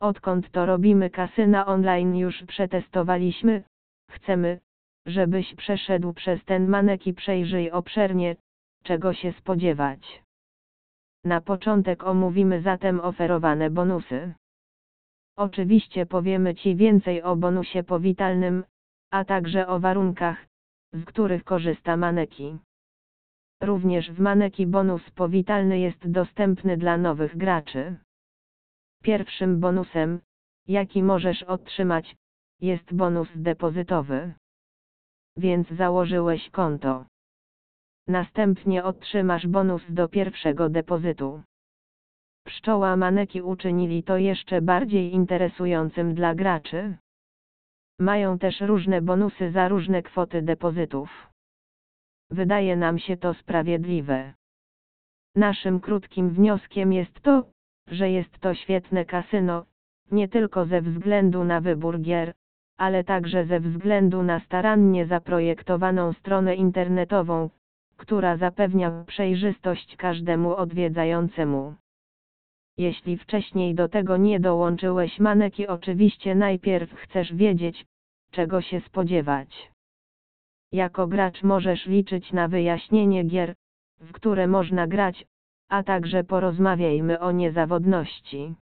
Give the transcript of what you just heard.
Odkąd to robimy kasyna online już przetestowaliśmy. Chcemy, żebyś przeszedł przez ten manek i przejrzyj obszernie, czego się spodziewać. Na początek omówimy zatem oferowane bonusy. Oczywiście powiemy Ci więcej o bonusie powitalnym, a także o warunkach, z których korzysta Maneki. Również w Maneki bonus powitalny jest dostępny dla nowych graczy. Pierwszym bonusem, jaki możesz otrzymać, jest bonus depozytowy. Więc założyłeś konto. Następnie otrzymasz bonus do pierwszego depozytu. Pszczoła maneki uczynili to jeszcze bardziej interesującym dla graczy. Mają też różne bonusy za różne kwoty depozytów. Wydaje nam się to sprawiedliwe. Naszym krótkim wnioskiem jest to, że jest to świetne kasyno, nie tylko ze względu na wybór gier, ale także ze względu na starannie zaprojektowaną stronę internetową, która zapewnia przejrzystość każdemu odwiedzającemu. Jeśli wcześniej do tego nie dołączyłeś maneki, oczywiście najpierw chcesz wiedzieć, czego się spodziewać. Jako gracz możesz liczyć na wyjaśnienie gier, w które można grać, a także porozmawiajmy o niezawodności.